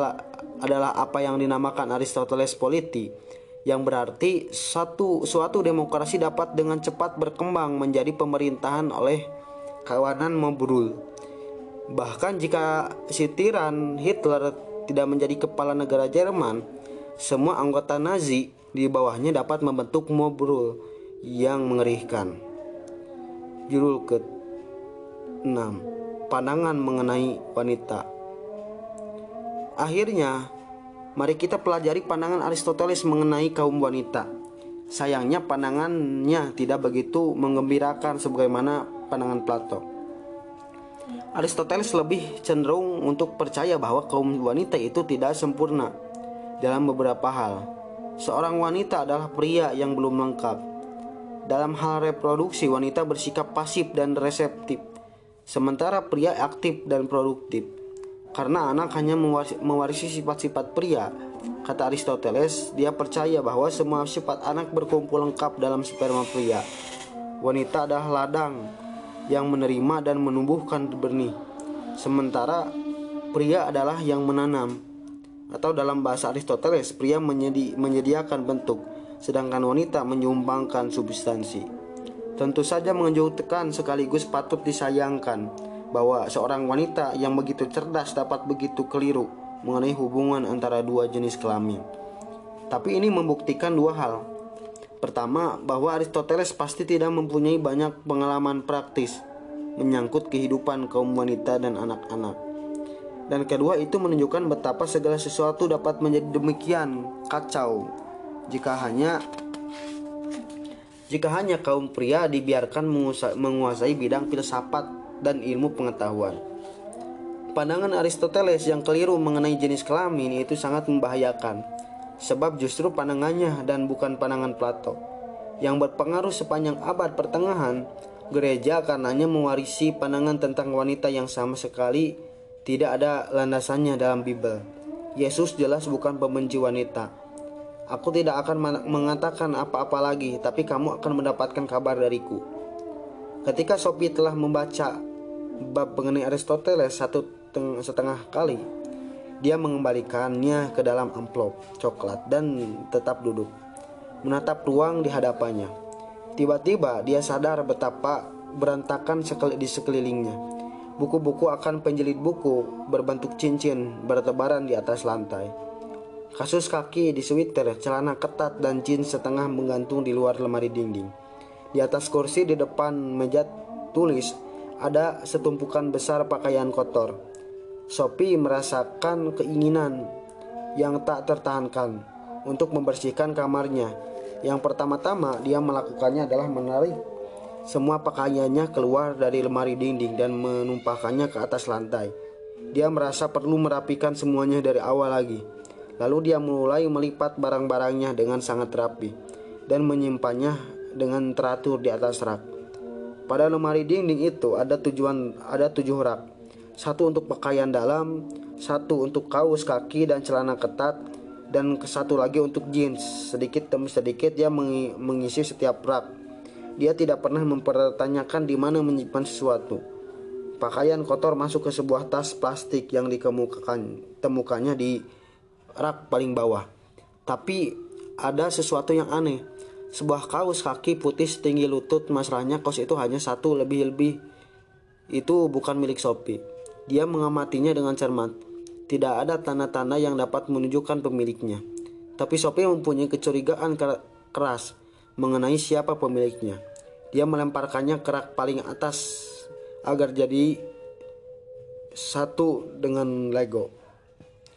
adalah apa yang dinamakan Aristoteles politi yang berarti satu suatu demokrasi dapat dengan cepat berkembang menjadi pemerintahan oleh kawanan memburul. Bahkan jika si tiran Hitler tidak menjadi kepala negara Jerman, semua anggota Nazi di bawahnya dapat membentuk Mobrul yang mengerikan. Judul ke-6 pandangan mengenai wanita. Akhirnya, mari kita pelajari pandangan Aristoteles mengenai kaum wanita. Sayangnya pandangannya tidak begitu menggembirakan sebagaimana pandangan Plato. Aristoteles lebih cenderung untuk percaya bahwa kaum wanita itu tidak sempurna dalam beberapa hal. Seorang wanita adalah pria yang belum lengkap. Dalam hal reproduksi, wanita bersikap pasif dan reseptif Sementara pria aktif dan produktif. Karena anak hanya mewarisi sifat-sifat pria. Kata Aristoteles, dia percaya bahwa semua sifat anak berkumpul lengkap dalam sperma pria. Wanita adalah ladang yang menerima dan menumbuhkan benih. Sementara pria adalah yang menanam. Atau dalam bahasa Aristoteles, pria menyedi menyediakan bentuk, sedangkan wanita menyumbangkan substansi. Tentu saja mengejutkan sekaligus patut disayangkan bahwa seorang wanita yang begitu cerdas dapat begitu keliru mengenai hubungan antara dua jenis kelamin. Tapi ini membuktikan dua hal. Pertama, bahwa Aristoteles pasti tidak mempunyai banyak pengalaman praktis menyangkut kehidupan kaum wanita dan anak-anak. Dan kedua, itu menunjukkan betapa segala sesuatu dapat menjadi demikian kacau jika hanya jika hanya kaum pria dibiarkan menguasai bidang filsafat dan ilmu pengetahuan. Pandangan Aristoteles yang keliru mengenai jenis kelamin itu sangat membahayakan, sebab justru pandangannya dan bukan pandangan Plato yang berpengaruh sepanjang abad pertengahan. Gereja karenanya mewarisi pandangan tentang wanita yang sama sekali tidak ada landasannya dalam Bible. Yesus jelas bukan pembenci wanita, Aku tidak akan mengatakan apa-apa lagi, tapi kamu akan mendapatkan kabar dariku. Ketika Sophie telah membaca bab mengenai Aristoteles satu setengah kali, dia mengembalikannya ke dalam amplop coklat dan tetap duduk, menatap ruang di hadapannya. Tiba-tiba dia sadar betapa berantakan di sekelilingnya. Buku-buku akan penjilid buku berbentuk cincin bertebaran di atas lantai. Kasus kaki di sweater, celana ketat, dan jeans setengah menggantung di luar lemari dinding. Di atas kursi di depan meja tulis ada setumpukan besar pakaian kotor. Sophie merasakan keinginan yang tak tertahankan untuk membersihkan kamarnya. Yang pertama-tama dia melakukannya adalah menarik semua pakaiannya keluar dari lemari dinding dan menumpahkannya ke atas lantai. Dia merasa perlu merapikan semuanya dari awal lagi. Lalu dia mulai melipat barang-barangnya dengan sangat rapi dan menyimpannya dengan teratur di atas rak. Pada lemari dinding itu ada tujuan ada tujuh rak. Satu untuk pakaian dalam, satu untuk kaos kaki dan celana ketat, dan satu lagi untuk jeans. Sedikit demi sedikit dia mengisi setiap rak. Dia tidak pernah mempertanyakan di mana menyimpan sesuatu. Pakaian kotor masuk ke sebuah tas plastik yang dikemukakan temukannya di rak paling bawah. Tapi ada sesuatu yang aneh. Sebuah kaos kaki putih setinggi lutut masalahnya kaos itu hanya satu lebih-lebih. Itu bukan milik Sophie. Dia mengamatinya dengan cermat. Tidak ada tanda-tanda yang dapat menunjukkan pemiliknya. Tapi Sophie mempunyai kecurigaan keras mengenai siapa pemiliknya. Dia melemparkannya ke rak paling atas agar jadi satu dengan Lego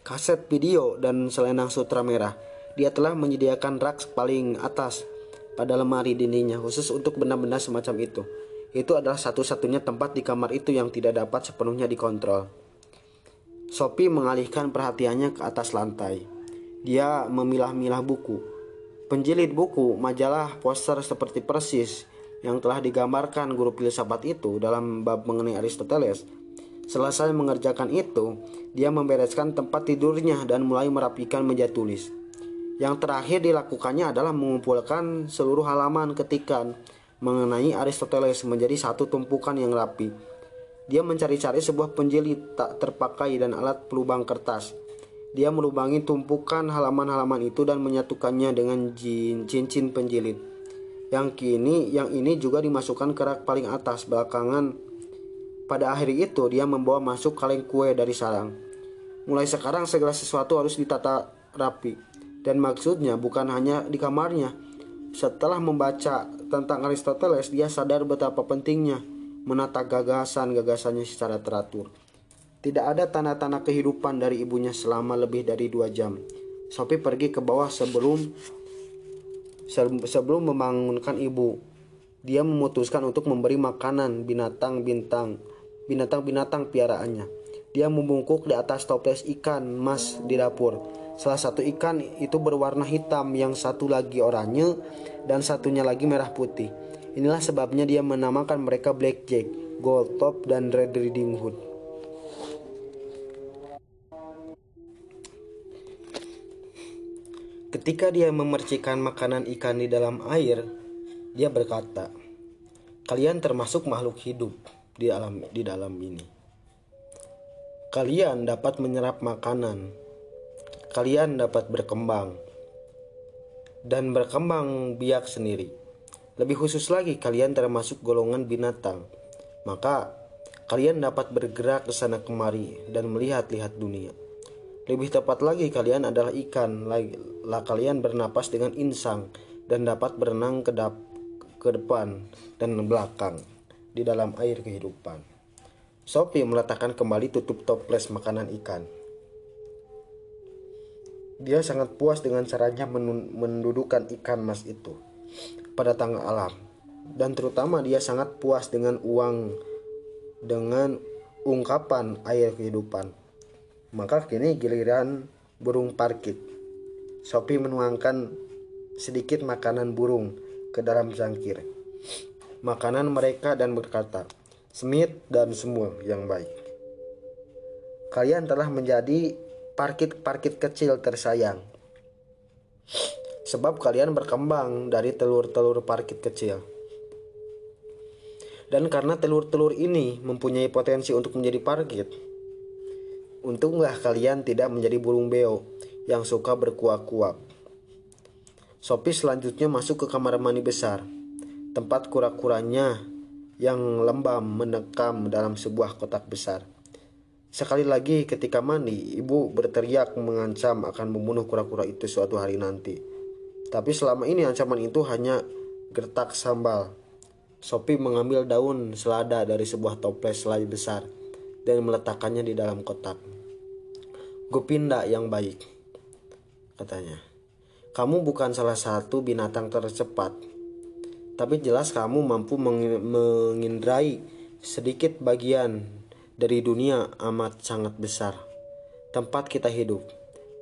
kaset video, dan selendang sutra merah. Dia telah menyediakan rak paling atas pada lemari dindingnya khusus untuk benda-benda semacam itu. Itu adalah satu-satunya tempat di kamar itu yang tidak dapat sepenuhnya dikontrol. Sophie mengalihkan perhatiannya ke atas lantai. Dia memilah-milah buku. Penjilid buku, majalah, poster seperti persis yang telah digambarkan guru filsafat itu dalam bab mengenai Aristoteles Selesai mengerjakan itu, dia membereskan tempat tidurnya dan mulai merapikan meja tulis. Yang terakhir dilakukannya adalah mengumpulkan seluruh halaman ketikan mengenai Aristoteles menjadi satu tumpukan yang rapi. Dia mencari-cari sebuah penjilid tak terpakai dan alat pelubang kertas. Dia melubangi tumpukan halaman-halaman itu dan menyatukannya dengan cincin penjilid. Yang kini, yang ini juga dimasukkan ke rak paling atas belakangan pada akhir itu dia membawa masuk kaleng kue dari sarang. Mulai sekarang segala sesuatu harus ditata rapi. Dan maksudnya bukan hanya di kamarnya. Setelah membaca tentang Aristoteles, dia sadar betapa pentingnya menata gagasan-gagasannya secara teratur. Tidak ada tanda-tanda kehidupan dari ibunya selama lebih dari dua jam. Sophie pergi ke bawah sebelum sebelum membangunkan ibu. Dia memutuskan untuk memberi makanan binatang bintang binatang-binatang piaraannya. Dia membungkuk di atas toples ikan mas di dapur. Salah satu ikan itu berwarna hitam, yang satu lagi oranye, dan satunya lagi merah putih. Inilah sebabnya dia menamakan mereka Blackjack, Gold Top, dan Red Riding Hood. Ketika dia memercikan makanan ikan di dalam air, dia berkata, "Kalian termasuk makhluk hidup." Di alam di dalam ini. Kalian dapat menyerap makanan. Kalian dapat berkembang dan berkembang biak sendiri. Lebih khusus lagi, kalian termasuk golongan binatang. Maka kalian dapat bergerak ke sana kemari dan melihat-lihat dunia. Lebih tepat lagi kalian adalah ikan. Lah kalian bernapas dengan insang dan dapat berenang ke, dap ke depan dan belakang di dalam air kehidupan. Sophie meletakkan kembali tutup toples makanan ikan. Dia sangat puas dengan caranya mendudukan ikan mas itu pada tangga alam. Dan terutama dia sangat puas dengan uang dengan ungkapan air kehidupan. Maka kini giliran burung parkit. Sophie menuangkan sedikit makanan burung ke dalam cangkir. Makanan mereka dan berkata, Smith dan semua yang baik. Kalian telah menjadi parkit-parkit kecil tersayang. Sebab kalian berkembang dari telur-telur parkit kecil. Dan karena telur-telur ini mempunyai potensi untuk menjadi parkit, untunglah kalian tidak menjadi burung beo yang suka berkuak-kuak. Sophie selanjutnya masuk ke kamar mandi besar, tempat kura-kuranya yang lembam menekam dalam sebuah kotak besar. Sekali lagi ketika mandi, ibu berteriak mengancam akan membunuh kura-kura itu suatu hari nanti. Tapi selama ini ancaman itu hanya gertak sambal. Sophie mengambil daun selada dari sebuah toples selai besar dan meletakkannya di dalam kotak. Gopinda yang baik, katanya. Kamu bukan salah satu binatang tercepat, tapi jelas kamu mampu mengindrai sedikit bagian dari dunia amat sangat besar. Tempat kita hidup.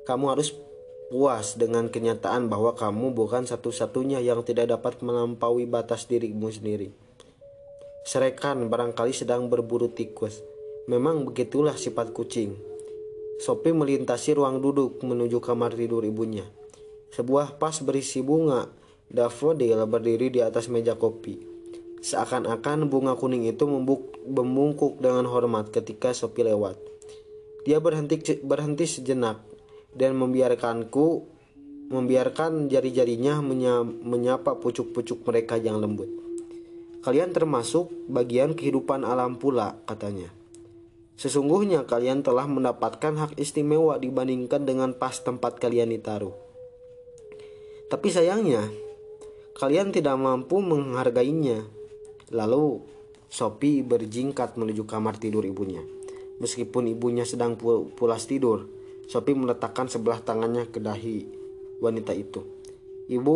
Kamu harus puas dengan kenyataan bahwa kamu bukan satu-satunya yang tidak dapat melampaui batas dirimu sendiri. Serekan barangkali sedang berburu tikus. Memang begitulah sifat kucing. Sophie melintasi ruang duduk menuju kamar tidur ibunya. Sebuah pas berisi bunga Daffodil berdiri di atas meja kopi. Seakan-akan bunga kuning itu membungkuk dengan hormat ketika Sophie lewat. Dia berhenti berhenti sejenak dan membiarkanku membiarkan jari-jarinya menyapa pucuk-pucuk mereka yang lembut. Kalian termasuk bagian kehidupan alam pula, katanya. Sesungguhnya kalian telah mendapatkan hak istimewa dibandingkan dengan pas tempat kalian ditaruh. Tapi sayangnya, Kalian tidak mampu menghargainya. Lalu Sophie berjingkat menuju kamar tidur ibunya. Meskipun ibunya sedang pulas tidur, Sophie meletakkan sebelah tangannya ke dahi wanita itu. Ibu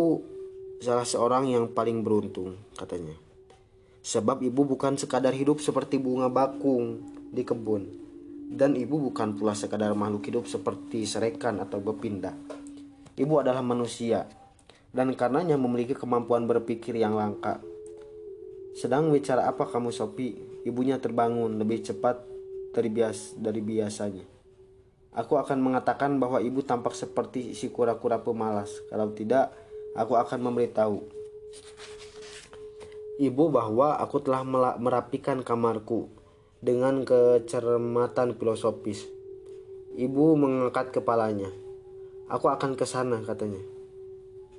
salah seorang yang paling beruntung, katanya. Sebab ibu bukan sekadar hidup seperti bunga bakung di kebun. Dan ibu bukan pula sekadar makhluk hidup seperti serekan atau bepindah. Ibu adalah manusia dan karenanya memiliki kemampuan berpikir yang langka. Sedang bicara apa kamu Sopi? Ibunya terbangun lebih cepat dari bias dari biasanya. Aku akan mengatakan bahwa ibu tampak seperti si kura-kura pemalas. Kalau tidak, aku akan memberitahu ibu bahwa aku telah merapikan kamarku dengan kecermatan filosofis. Ibu mengangkat kepalanya. Aku akan ke sana katanya.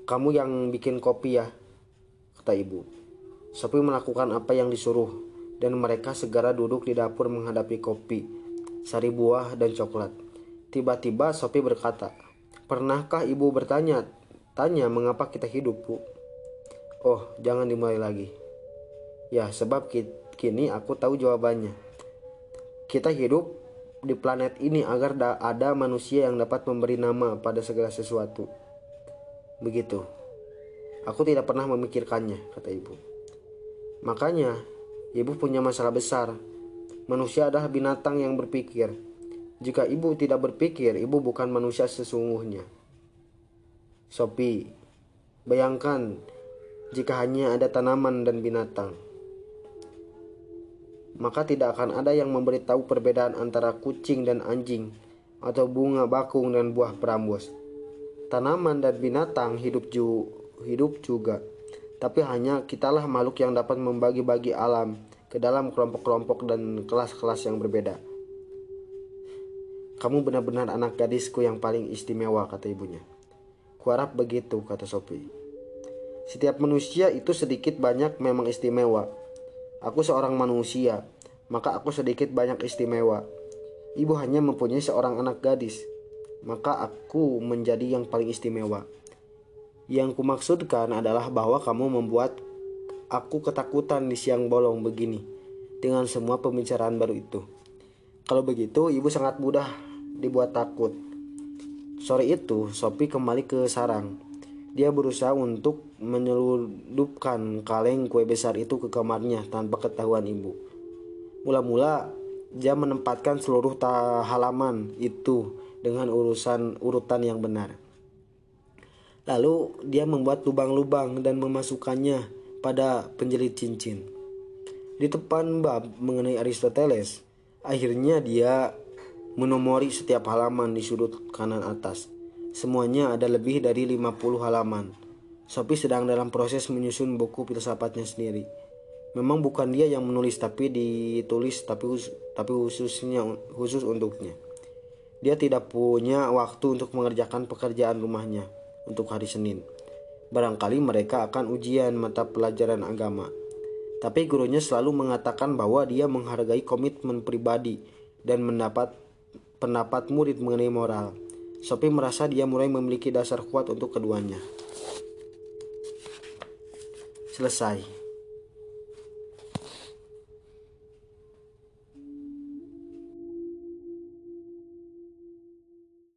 Kamu yang bikin kopi ya, kata ibu. Sophie melakukan apa yang disuruh, dan mereka segera duduk di dapur menghadapi kopi, sari buah, dan coklat. Tiba-tiba Sophie berkata, Pernahkah ibu bertanya, tanya mengapa kita hidup, bu? Oh, jangan dimulai lagi. Ya, sebab kini aku tahu jawabannya. Kita hidup di planet ini agar ada manusia yang dapat memberi nama pada segala sesuatu. Begitu. Aku tidak pernah memikirkannya, kata ibu. Makanya, ibu punya masalah besar. Manusia adalah binatang yang berpikir. Jika ibu tidak berpikir, ibu bukan manusia sesungguhnya. Sophie, bayangkan jika hanya ada tanaman dan binatang. Maka tidak akan ada yang memberitahu perbedaan antara kucing dan anjing atau bunga bakung dan buah perambus tanaman dan binatang hidup ju hidup juga. Tapi hanya kitalah makhluk yang dapat membagi-bagi alam ke dalam kelompok-kelompok dan kelas-kelas yang berbeda. Kamu benar-benar anak gadisku yang paling istimewa, kata ibunya. Kuharap begitu, kata Sophie. Setiap manusia itu sedikit banyak memang istimewa. Aku seorang manusia, maka aku sedikit banyak istimewa. Ibu hanya mempunyai seorang anak gadis. Maka aku menjadi yang paling istimewa. Yang kumaksudkan adalah bahwa kamu membuat aku ketakutan di siang bolong begini dengan semua pembicaraan baru itu. Kalau begitu, ibu sangat mudah dibuat takut. Sore itu, Sophie kembali ke sarang. Dia berusaha untuk menyeludupkan kaleng kue besar itu ke kamarnya tanpa ketahuan ibu. Mula-mula, dia menempatkan seluruh halaman itu dengan urusan urutan yang benar. Lalu dia membuat lubang-lubang dan memasukkannya pada penjelit cincin. Di depan bab mengenai Aristoteles, akhirnya dia menomori setiap halaman di sudut kanan atas. Semuanya ada lebih dari 50 halaman. Sophie sedang dalam proses menyusun buku filsafatnya sendiri. Memang bukan dia yang menulis tapi ditulis tapi tapi khususnya khusus untuknya. Dia tidak punya waktu untuk mengerjakan pekerjaan rumahnya untuk hari Senin. Barangkali mereka akan ujian mata pelajaran agama. Tapi gurunya selalu mengatakan bahwa dia menghargai komitmen pribadi dan mendapat pendapat murid mengenai moral. Sophie merasa dia mulai memiliki dasar kuat untuk keduanya. Selesai.